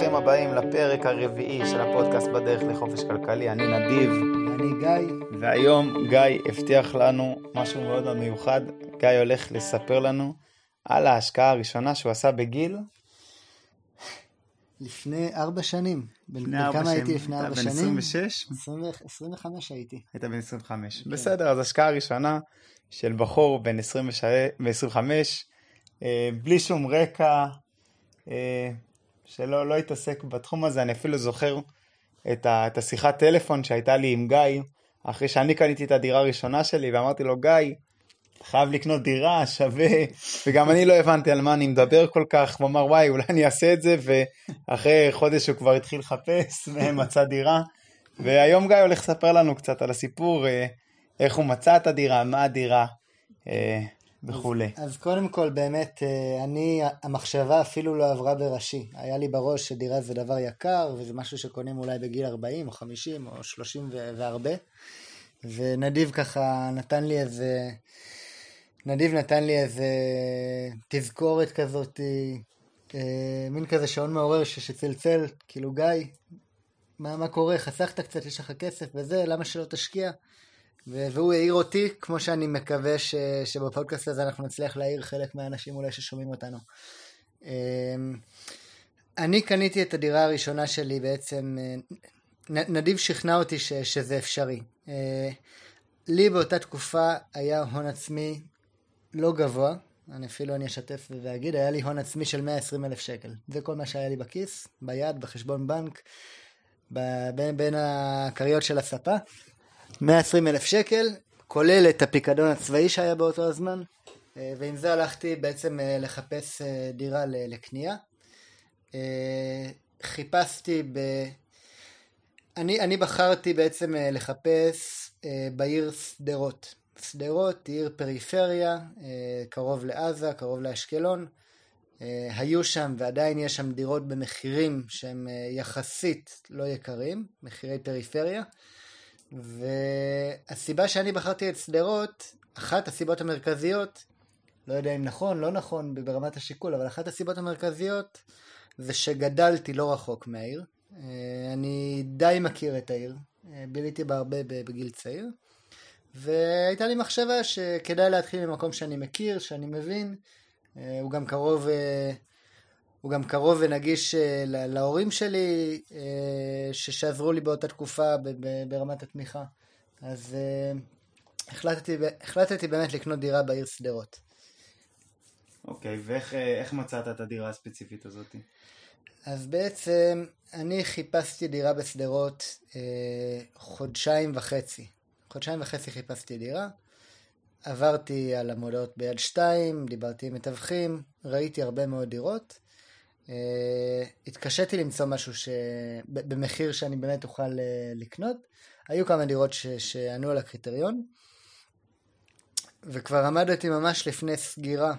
ברוכים הבאים לפרק הרביעי של הפודקאסט בדרך לחופש כלכלי. אני נדיב. ואני גיא. והיום גיא הבטיח לנו משהו מאוד מאוד מיוחד. גיא הולך לספר לנו על ההשקעה הראשונה שהוא עשה בגיל. לפני ארבע שנים. לפני ארבע כמה הייתי לפני ארבע שנים? בן 26? 25 הייתי. היית בן 25. כן. בסדר, אז השקעה ראשונה של בחור בן 25, אה, בלי שום רקע, אה, שלא לא התעסק בתחום הזה. אני אפילו זוכר את, ה, את השיחת טלפון שהייתה לי עם גיא, אחרי שאני קניתי את הדירה הראשונה שלי, ואמרתי לו, גיא, חייב לקנות דירה, שווה, וגם אני לא הבנתי על מה אני מדבר כל כך, הוא אמר, וואי, אולי אני אעשה את זה, ואחרי חודש הוא כבר התחיל לחפש, ומצא דירה. והיום גיא הולך לספר לנו קצת על הסיפור, אה, איך הוא מצא את הדירה, מה הדירה, אה, וכולי. אז קודם כל באמת, אה, אני, המחשבה אפילו לא עברה בראשי. היה לי בראש שדירה זה דבר יקר, וזה משהו שקונים אולי בגיל 40 או 50 או 30 ו- והרבה. ונדיב ככה נתן לי איזה... נדיב נתן לי איזה תזכורת כזאת, אה, מין כזה שעון מעורר ש- שצלצל, כאילו גיא, מה, מה קורה? חסכת קצת, יש לך כסף וזה, למה שלא תשקיע? והוא העיר אותי, כמו שאני מקווה ש- שבפודקאסט הזה אנחנו נצליח להעיר חלק מהאנשים אולי ששומעים אותנו. אמ, אני קניתי את הדירה הראשונה שלי בעצם, אה, נדיב שכנע אותי ש- שזה אפשרי. אה, לי באותה תקופה היה הון עצמי לא גבוה, אני אפילו אני אשתף ואגיד, היה לי הון עצמי של 120 אלף שקל. זה כל מה שהיה לי בכיס, ביד, בחשבון בנק, ב- בין, בין הכריות של הספה. 120 אלף שקל, כולל את הפיקדון הצבאי שהיה באותו הזמן, אה, ועם זה הלכתי בעצם אה, לחפש אה, דירה לקנייה. חיפשתי ב... אני, אני בחרתי בעצם לחפש בעיר שדרות. שדרות היא עיר פריפריה, קרוב לעזה, קרוב לאשקלון. היו שם ועדיין יש שם דירות במחירים שהם יחסית לא יקרים, מחירי פריפריה. והסיבה שאני בחרתי את שדרות, אחת הסיבות המרכזיות, לא יודע אם נכון, לא נכון ברמת השיקול, אבל אחת הסיבות המרכזיות זה שגדלתי לא רחוק מהעיר. אה, אני די מכיר את העיר, אה, ביליתי בה הרבה בגיל צעיר, והייתה לי מחשבה שכדאי להתחיל ממקום שאני מכיר, שאני מבין, אה, הוא גם קרוב, הוא גם קרוב ונגיש אה, לה- להורים שלי, אה, שעזרו לי באותה תקופה ברמת התמיכה. אז אה, החלטתי, החלטתי באמת לקנות דירה בעיר שדרות. אוקיי, ואיך אה, איך מצאת את הדירה הספציפית הזאת? אז בעצם אני חיפשתי דירה בשדרות אה, חודשיים וחצי. חודשיים וחצי חיפשתי דירה. עברתי על המודעות ביד שתיים, דיברתי עם מתווכים, ראיתי הרבה מאוד דירות. אה, התקשיתי למצוא משהו ש... במחיר שאני באמת אוכל אה, לקנות. היו כמה דירות ש... שענו על הקריטריון. וכבר עמדתי ממש לפני סגירה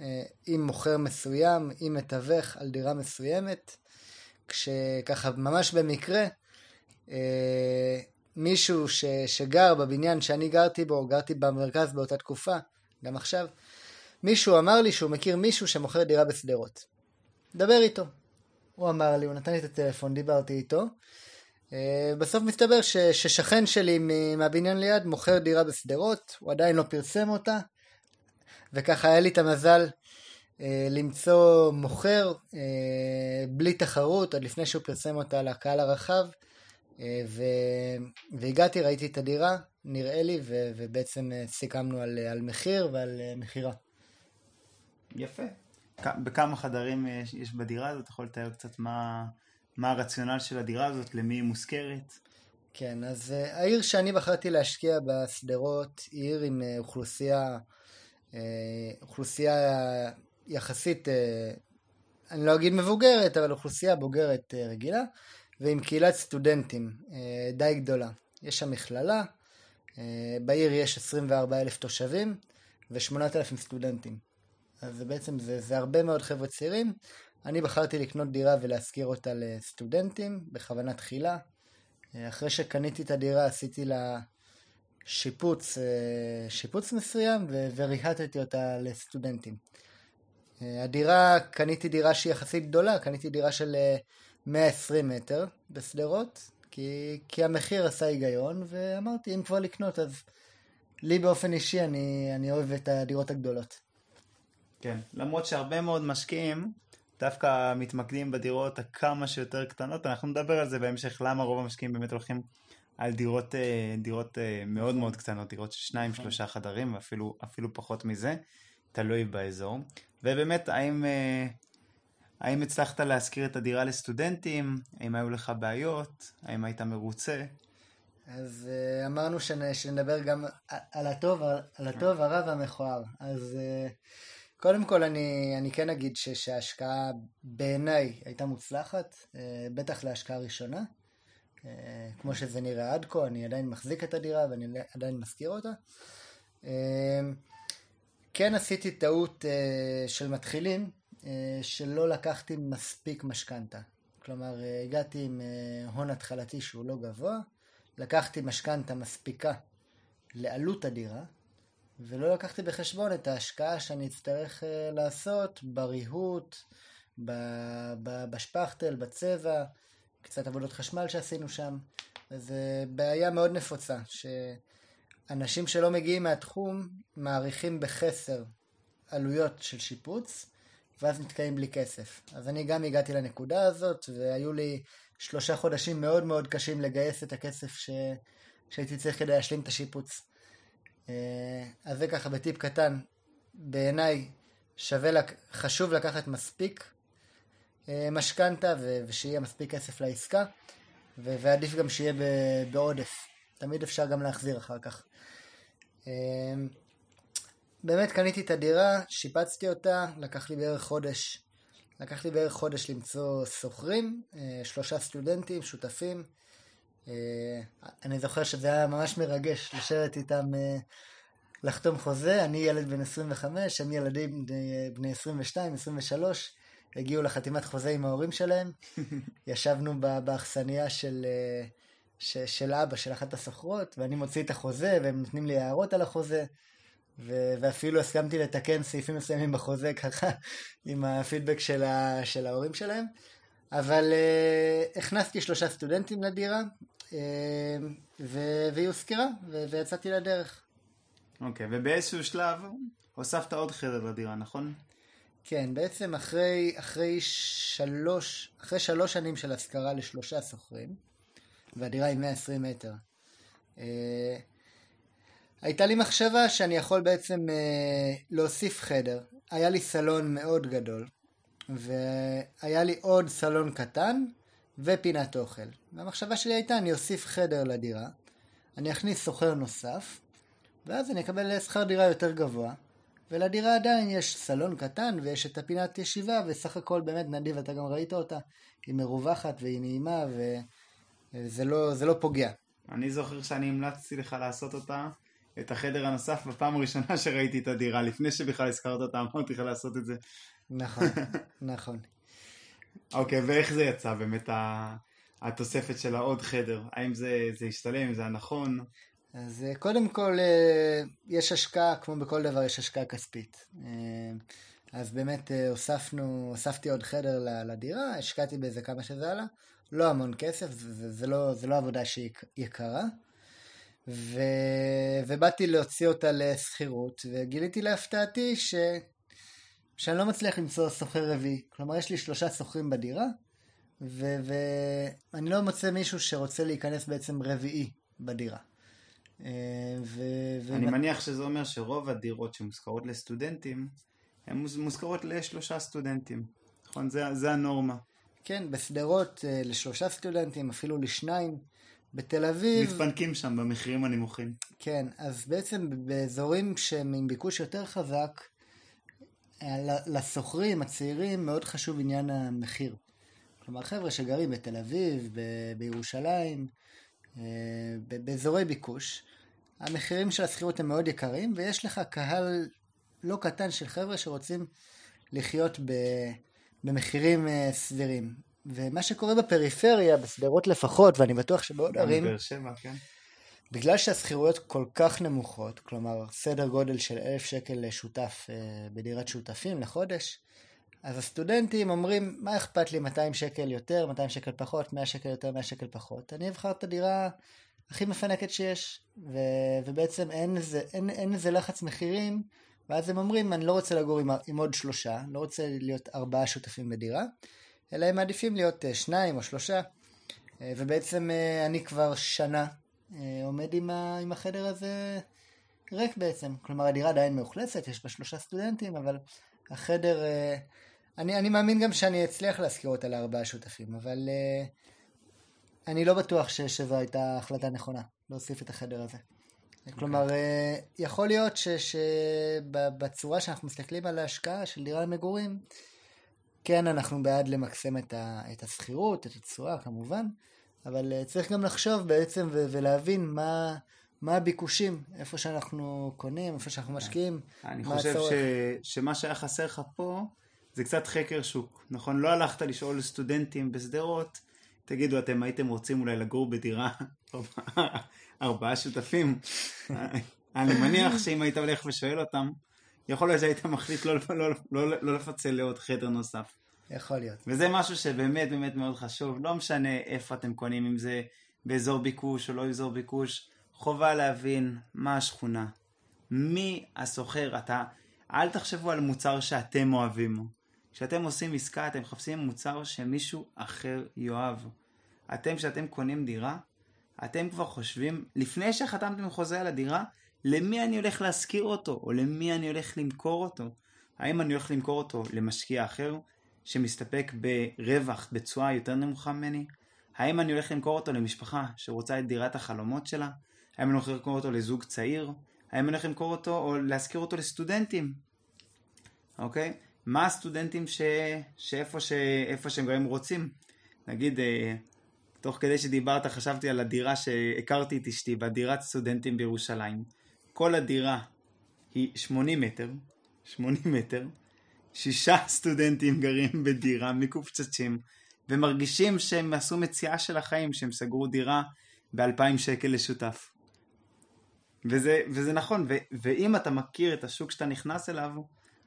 אה, עם מוכר מסוים, עם מתווך על דירה מסוימת, כשככה ממש במקרה מישהו ש, שגר בבניין שאני גרתי בו, גרתי במרכז באותה תקופה, גם עכשיו, מישהו אמר לי שהוא מכיר מישהו שמוכר דירה בשדרות. דבר איתו. הוא אמר לי, הוא נתן לי את הטלפון, דיברתי איתו. אה, בסוף מסתבר ש, ששכן שלי מהבניין ליד מוכר דירה בשדרות, הוא עדיין לא פרסם אותה, וככה היה לי את המזל אה, למצוא מוכר אה, בלי תחרות, עוד לפני שהוא פרסם אותה לקהל הרחב, ו... והגעתי, ראיתי את הדירה, נראה לי, ו... ובעצם סיכמנו על, על מחיר ועל מכירה. יפה. בכמה חדרים אה, יש, יש בדירה הזאת? אתה יכול לתאר קצת מה, מה הרציונל של הדירה הזאת, למי היא מושכרת? כן, אז uh, העיר שאני בחרתי להשקיע בשדרות היא עיר עם uh, אוכלוסייה, uh, אוכלוסייה יחסית, אני לא אגיד מבוגרת, אבל אוכלוסייה בוגרת רגילה, ועם קהילת סטודנטים די גדולה. יש שם מכללה, בעיר יש 24 אלף תושבים ו-8,000 סטודנטים. אז בעצם, זה, זה הרבה מאוד חבר'ה צעירים. אני בחרתי לקנות דירה ולהשכיר אותה לסטודנטים, בכוונה תחילה. אחרי שקניתי את הדירה עשיתי לה שיפוץ, אה, שיפוץ מסוים וריהטתי אותה לסטודנטים. אה, הדירה, קניתי דירה שהיא יחסית גדולה, קניתי דירה של אה, 120 מטר בשדרות, כי, כי המחיר עשה היגיון, ואמרתי, אם כבר לקנות, אז לי באופן אישי, אני, אני אוהב את הדירות הגדולות. כן, למרות שהרבה מאוד משקיעים דווקא מתמקדים בדירות הכמה שיותר קטנות, אנחנו נדבר על זה בהמשך, למה רוב המשקיעים באמת הולכים על דירות, אה, דירות אה, מאוד מאוד קטנות, דירות של שניים, נכון. שלושה חדרים, אפילו, אפילו פחות מזה, תלוי באזור. ובאמת, האם, אה, האם הצלחת להשכיר את הדירה לסטודנטים? האם היו לך בעיות? האם היית מרוצה? אז uh, אמרנו שנ, שנדבר גם על הטוב, על הטוב, הרע והמכוער. אז uh, קודם כל אני, אני כן אגיד ש, שההשקעה בעיניי הייתה מוצלחת, uh, בטח להשקעה ראשונה. Uh, כמו שזה נראה עד כה, אני עדיין מחזיק את הדירה ואני עדיין משכיר אותה. Uh, כן עשיתי טעות של מתחילים, שלא לקחתי מספיק משכנתה. כלומר, הגעתי עם הון התחלתי שהוא לא גבוה. לקחתי משכנתה מספיקה לעלות הדירה, ולא לקחתי בחשבון את ההשקעה שאני אצטרך uh, לעשות בריהוט, בשפכטל, בצבע, קצת עבודות חשמל שעשינו שם. וזו בעיה מאוד נפוצה, שאנשים שלא מגיעים מהתחום מעריכים בחסר עלויות של שיפוץ, ואז נתקעים בלי כסף. אז אני גם הגעתי לנקודה הזאת, והיו לי שלושה חודשים מאוד מאוד קשים לגייס את הכסף ש... שהייתי צריך כדי להשלים את השיפוץ. אז זה ככה בטיפ קטן, בעיניי שווה, לק... חשוב לקחת מספיק משכנתה ו... ושיהיה מספיק כסף לעסקה, ו... ועדיף גם שיהיה ב... בעודף. תמיד אפשר גם להחזיר אחר כך. באמת קניתי את הדירה, שיפצתי אותה, לקח לי בערך חודש לקח לי בערך חודש למצוא שוכרים, שלושה סטודנטים, שותפים. אני זוכר שזה היה ממש מרגש לשבת איתם, לחתום חוזה. אני ילד בן 25, הם ילדים בני 22, 23. הגיעו לחתימת חוזה עם ההורים שלהם. ישבנו באכסניה של, של אבא, של אחת הסוחרות, ואני מוציא את החוזה, והם נותנים לי הערות על החוזה. ו- ואפילו הסכמתי לתקן סעיפים מסוימים בחוזה ככה עם הפידבק של, ה- של ההורים שלהם. אבל uh, הכנסתי שלושה סטודנטים לדירה והיא הוזכרה ויצאתי לדרך. אוקיי, okay, ובאיזשהו שלב הוספת עוד חדר לדירה, נכון? כן, בעצם אחרי, אחרי, שלוש, אחרי שלוש שנים של השכרה לשלושה שוכרים, והדירה היא 120 מטר, uh, הייתה לי מחשבה שאני יכול בעצם אה, להוסיף חדר. היה לי סלון מאוד גדול, והיה לי עוד סלון קטן ופינת אוכל. והמחשבה שלי הייתה, אני אוסיף חדר לדירה, אני אכניס סוחר נוסף, ואז אני אקבל שכר דירה יותר גבוה, ולדירה עדיין יש סלון קטן ויש את הפינת ישיבה, וסך הכל באמת, נדיב, אתה גם ראית אותה, היא מרווחת והיא נעימה, וזה לא, לא פוגע. אני זוכר שאני המלצתי לך לעשות אותה. את החדר הנוסף בפעם הראשונה שראיתי את הדירה, לפני שבכלל הזכרת אותה, אמרתי לך לעשות את זה. נכון, נכון. אוקיי, ואיך זה יצא באמת התוספת של העוד חדר? האם זה, זה השתלם, זה נכון? אז קודם כל, יש השקעה, כמו בכל דבר, יש השקעה כספית. אז באמת הוספנו, הוספתי עוד חדר לדירה, השקעתי בזה כמה שזה עלה, לא המון כסף, זה, זה, לא, זה לא עבודה שהיא יקרה. ו... ובאתי להוציא אותה לשכירות, וגיליתי להפתעתי ש... שאני לא מצליח למצוא שוכר רביעי. כלומר, יש לי שלושה שוכרים בדירה, ו... ואני לא מוצא מישהו שרוצה להיכנס בעצם רביעי בדירה. אה, ו... אני ו... מניח שזה אומר שרוב הדירות שמושכרות לסטודנטים, הן מושכרות לשלושה סטודנטים. נכון? זה, זה הנורמה. כן, בשדרות אה, לשלושה סטודנטים, אפילו לשניים. בתל אביב... מתפנקים שם במחירים הנמוכים. כן, אז בעצם באזורים שהם עם ביקוש יותר חזק, לסוחרים הצעירים מאוד חשוב עניין המחיר. כלומר, חבר'ה שגרים בתל אביב, ב- בירושלים, אה, באזורי ביקוש, המחירים של השכירות הם מאוד יקרים, ויש לך קהל לא קטן של חבר'ה שרוצים לחיות במחירים אה, סבירים. ומה שקורה בפריפריה, בשדרות לפחות, ואני בטוח שבעוד ערים... בבאר שבע, כן. בגלל שהשכירויות כל כך נמוכות, כלומר סדר גודל של אלף שקל לשותף אה, בדירת שותפים לחודש, אז הסטודנטים אומרים, מה אכפת לי 200 שקל יותר, 200 שקל פחות, 100 שקל יותר, 100 שקל פחות. אני אבחר את הדירה הכי מפנקת שיש, ו, ובעצם אין לזה, אין, אין לזה לחץ מחירים, ואז הם אומרים, אני לא רוצה לגור עם, עם עוד שלושה, לא רוצה להיות ארבעה שותפים בדירה, אלא הם מעדיפים להיות אה, שניים או שלושה, אה, ובעצם אני כבר שנה עומד עם, ה, עם החדר הזה ריק בעצם. כלומר, הדירה עדיין מאוכלסת, יש בה שלושה סטודנטים, אבל החדר... אני, אני מאמין גם שאני אצליח להשכיר אותה לארבעה שותפים, אבל אני לא בטוח שזו הייתה החלטה נכונה, להוסיף את החדר הזה. Okay. כלומר, אוקיי. יכול להיות שבצורה שאנחנו מסתכלים על ההשקעה של דירה למגורים, כן, אנחנו בעד למקסם את, ה, את השכירות, את התשואה כמובן, אבל אה, צריך גם לחשוב בעצם ו, ולהבין מה, מה הביקושים, איפה שאנחנו קונים, איפה שאנחנו משקיעים. אני חושב ש, שמה שהיה חסר לך פה זה קצת חקר שוק, נכון? לא הלכת לשאול סטודנטים בשדרות, תגידו, אתם הייתם רוצים אולי לגור בדירה ארבעה שותפים? אני מניח שאם היית הולך ושואל אותם, יכול להיות שהיית מחליט לא, לא, לא, לא, לא לפצל לעוד חדר נוסף. יכול להיות. וזה משהו שבאמת באמת מאוד חשוב, לא משנה איפה אתם קונים, אם זה באזור ביקוש או לא אזור ביקוש, חובה להבין מה השכונה, מי הסוחר, אתה, אל תחשבו על מוצר שאתם אוהבים. כשאתם עושים עסקה אתם מחפשים מוצר שמישהו אחר יאהב. אתם כשאתם קונים דירה, אתם כבר חושבים, לפני שחתמתם חוזה על הדירה, למי אני הולך להשכיר אותו, או למי אני הולך למכור אותו. האם אני הולך למכור אותו למשקיע אחר, שמסתפק ברווח, בתשואה יותר נמוכה ממני? האם אני הולך למכור אותו למשפחה שרוצה את דירת החלומות שלה? האם אני הולך למכור אותו לזוג צעיר? האם אני הולך למכור אותו או להשכיר אותו לסטודנטים? אוקיי? מה הסטודנטים ש... שאיפה, ש... שהם גרים רוצים? נגיד, אה, תוך כדי שדיברת חשבתי על הדירה שהכרתי את אשתי, בדירת סטודנטים בירושלים. כל הדירה היא 80 מטר, 80 מטר, שישה סטודנטים גרים בדירה מקופצצים, ומרגישים שהם עשו מציאה של החיים, שהם סגרו דירה ב-2,000 שקל לשותף. וזה, וזה נכון, ו, ואם אתה מכיר את השוק שאתה נכנס אליו,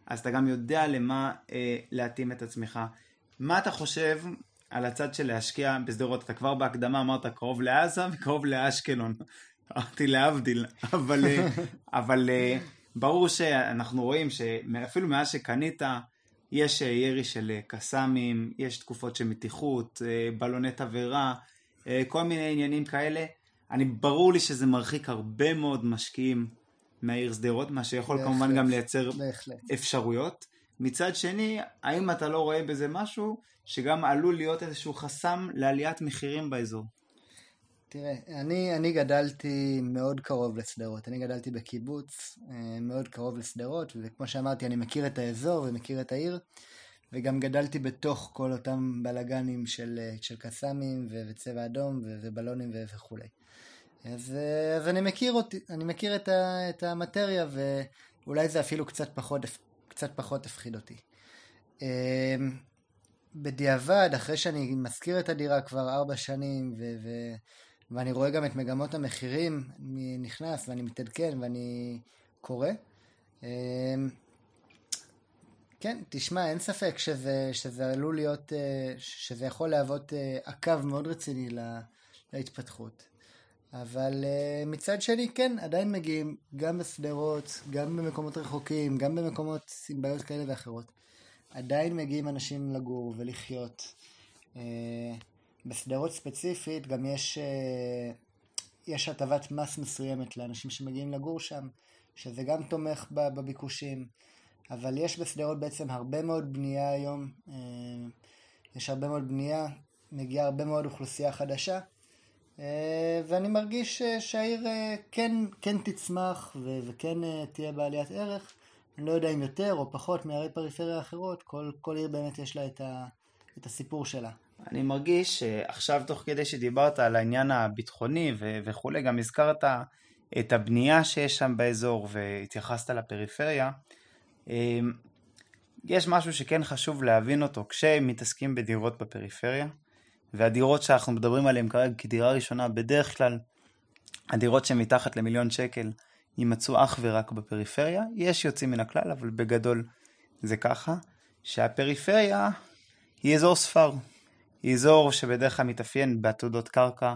אז אתה גם יודע למה אה, להתאים את עצמך. מה אתה חושב על הצד של להשקיע בשדרות? אתה כבר בהקדמה אמרת קרוב לעזה וקרוב לאשקלון. אמרתי להבדיל, אבל, אה, אבל אה, ברור שאנחנו רואים שאפילו מאז שקנית, יש אה, ירי של קסאמים, יש תקופות של מתיחות, בלוני תבערה, כל מיני עניינים כאלה. אני, ברור לי שזה מרחיק הרבה מאוד משקיעים מהעיר שדרות, מה שיכול בהחלט, כמובן גם לייצר בהחלט. אפשרויות. מצד שני, האם אתה לא רואה בזה משהו שגם עלול להיות איזשהו חסם לעליית מחירים באזור? תראה, אני, אני גדלתי מאוד קרוב לשדרות, אני גדלתי בקיבוץ אה, מאוד קרוב לשדרות, וכמו שאמרתי, אני מכיר את האזור ומכיר את העיר, וגם גדלתי בתוך כל אותם בלאגנים של, אה, של קסאמים וצבע אדום ובלונים וכולי. אז, אה, אז אני מכיר אותי, אני מכיר את, ה, את המטריה, ואולי זה אפילו קצת פחות, קצת פחות הפחיד אותי. בדיעבד, אחרי שאני מזכיר את הדירה כבר ארבע שנים, ו, ו, ואני רואה גם את מגמות המחירים, אני נכנס ואני מתעדכן ואני קורא. אמ, כן, תשמע, אין ספק שזה, שזה עלול להיות, אה, שזה יכול להוות אה, עקב מאוד רציני להתפתחות. אבל אה, מצד שני, כן, עדיין מגיעים גם בשדרות, גם במקומות רחוקים, גם במקומות עם בעיות כאלה ואחרות. עדיין מגיעים אנשים לגור ולחיות. בשדרות ספציפית גם יש, אה, יש הטבת מס מסוימת לאנשים שמגיעים לגור שם, שזה גם תומך בביקושים, אבל יש בשדרות בעצם הרבה מאוד בנייה היום, אה, יש הרבה מאוד בנייה, מגיעה הרבה מאוד אוכלוסייה חדשה, אה, ואני מרגיש שהעיר כן, כן תצמח וכן תהיה בעליית ערך. אני לא יודע אם יותר או פחות מערי פריפריה אחרות, כל, כל עיר באמת יש לה את, ה, את הסיפור שלה. אני מרגיש שעכשיו תוך כדי שדיברת על העניין הביטחוני ו- וכולי, גם הזכרת את הבנייה שיש שם באזור והתייחסת לפריפריה. אמ, יש משהו שכן חשוב להבין אותו כשמתעסקים בדירות בפריפריה, והדירות שאנחנו מדברים עליהן כרגע כדירה ראשונה, בדרך כלל הדירות שמתחת למיליון שקל יימצאו אך ורק בפריפריה. יש יוצאים מן הכלל, אבל בגדול זה ככה. שהפריפריה היא אזור ספר. היא אזור שבדרך כלל מתאפיין בעתודות קרקע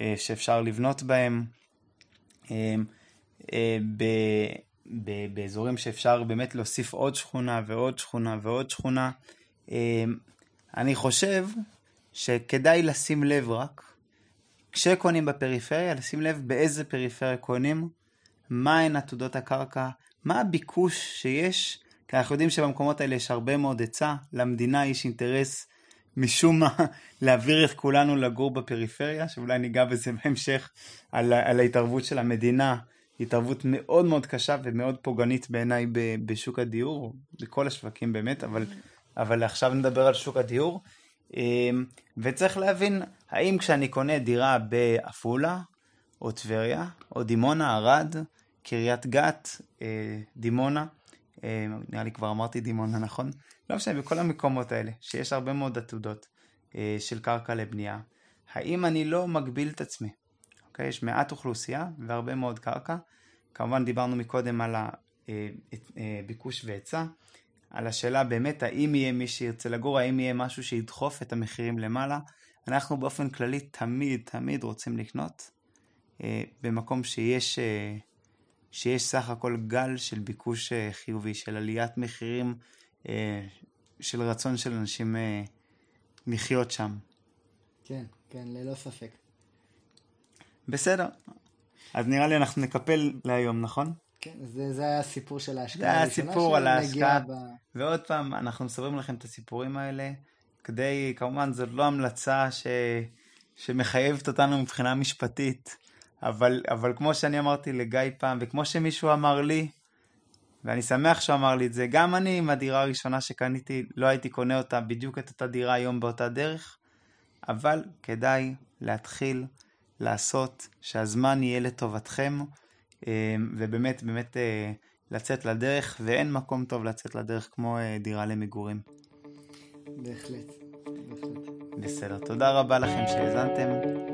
אה, שאפשר לבנות בהם, אה, אה, באזורים שאפשר באמת להוסיף עוד שכונה ועוד שכונה ועוד שכונה. אני חושב שכדאי לשים לב רק, כשקונים בפריפריה, לשים לב באיזה פריפריה קונים, מהן עתודות הקרקע, מה הביקוש שיש, כי אנחנו יודעים שבמקומות האלה יש הרבה מאוד היצע, למדינה יש אינטרס משום מה להעביר את כולנו לגור בפריפריה, שאולי ניגע בזה בהמשך, על, על ההתערבות של המדינה, התערבות מאוד מאוד קשה ומאוד פוגענית בעיניי בשוק הדיור, בכל השווקים באמת, אבל, אבל עכשיו נדבר על שוק הדיור. אמ, וצריך להבין, האם כשאני קונה דירה בעפולה, או טבריה, או דימונה, ערד, קריית גת, אה, דימונה, נראה לי כבר אמרתי דימונה, נכון? לא משנה, בכל המקומות האלה, שיש הרבה מאוד עתודות אה, של קרקע לבנייה, האם אני לא מגביל את עצמי? אוקיי? יש מעט אוכלוסייה והרבה מאוד קרקע. כמובן דיברנו מקודם על הביקוש והיצע, על השאלה באמת האם יהיה מי שירצה לגור, האם יהיה משהו שידחוף את המחירים למעלה. אנחנו באופן כללי תמיד תמיד רוצים לקנות במקום שיש שיש סך הכל גל של ביקוש אה, חיובי, של עליית מחירים, אה, של רצון של אנשים אה, לחיות שם. כן, כן, ללא ספק. בסדר. אז נראה לי אנחנו נקפל להיום, נכון? כן, זה, זה היה הסיפור של ההשקעה. זה היה הסיפור על ההשקעה. ב... ועוד פעם, אנחנו מספרים לכם את הסיפורים האלה, כדי, כמובן, זאת לא המלצה ש... שמחייבת אותנו מבחינה משפטית. אבל, אבל כמו שאני אמרתי לגיא פעם, וכמו שמישהו אמר לי, ואני שמח שהוא אמר לי את זה, גם אני עם הדירה הראשונה שקניתי, לא הייתי קונה אותה בדיוק את אותה דירה היום באותה דרך, אבל כדאי להתחיל לעשות שהזמן יהיה לטובתכם, אה, ובאמת באמת אה, לצאת לדרך, ואין מקום טוב לצאת לדרך כמו אה, דירה למגורים. בהחלט, בהחלט. בסדר, תודה רבה לכם שהאזנתם.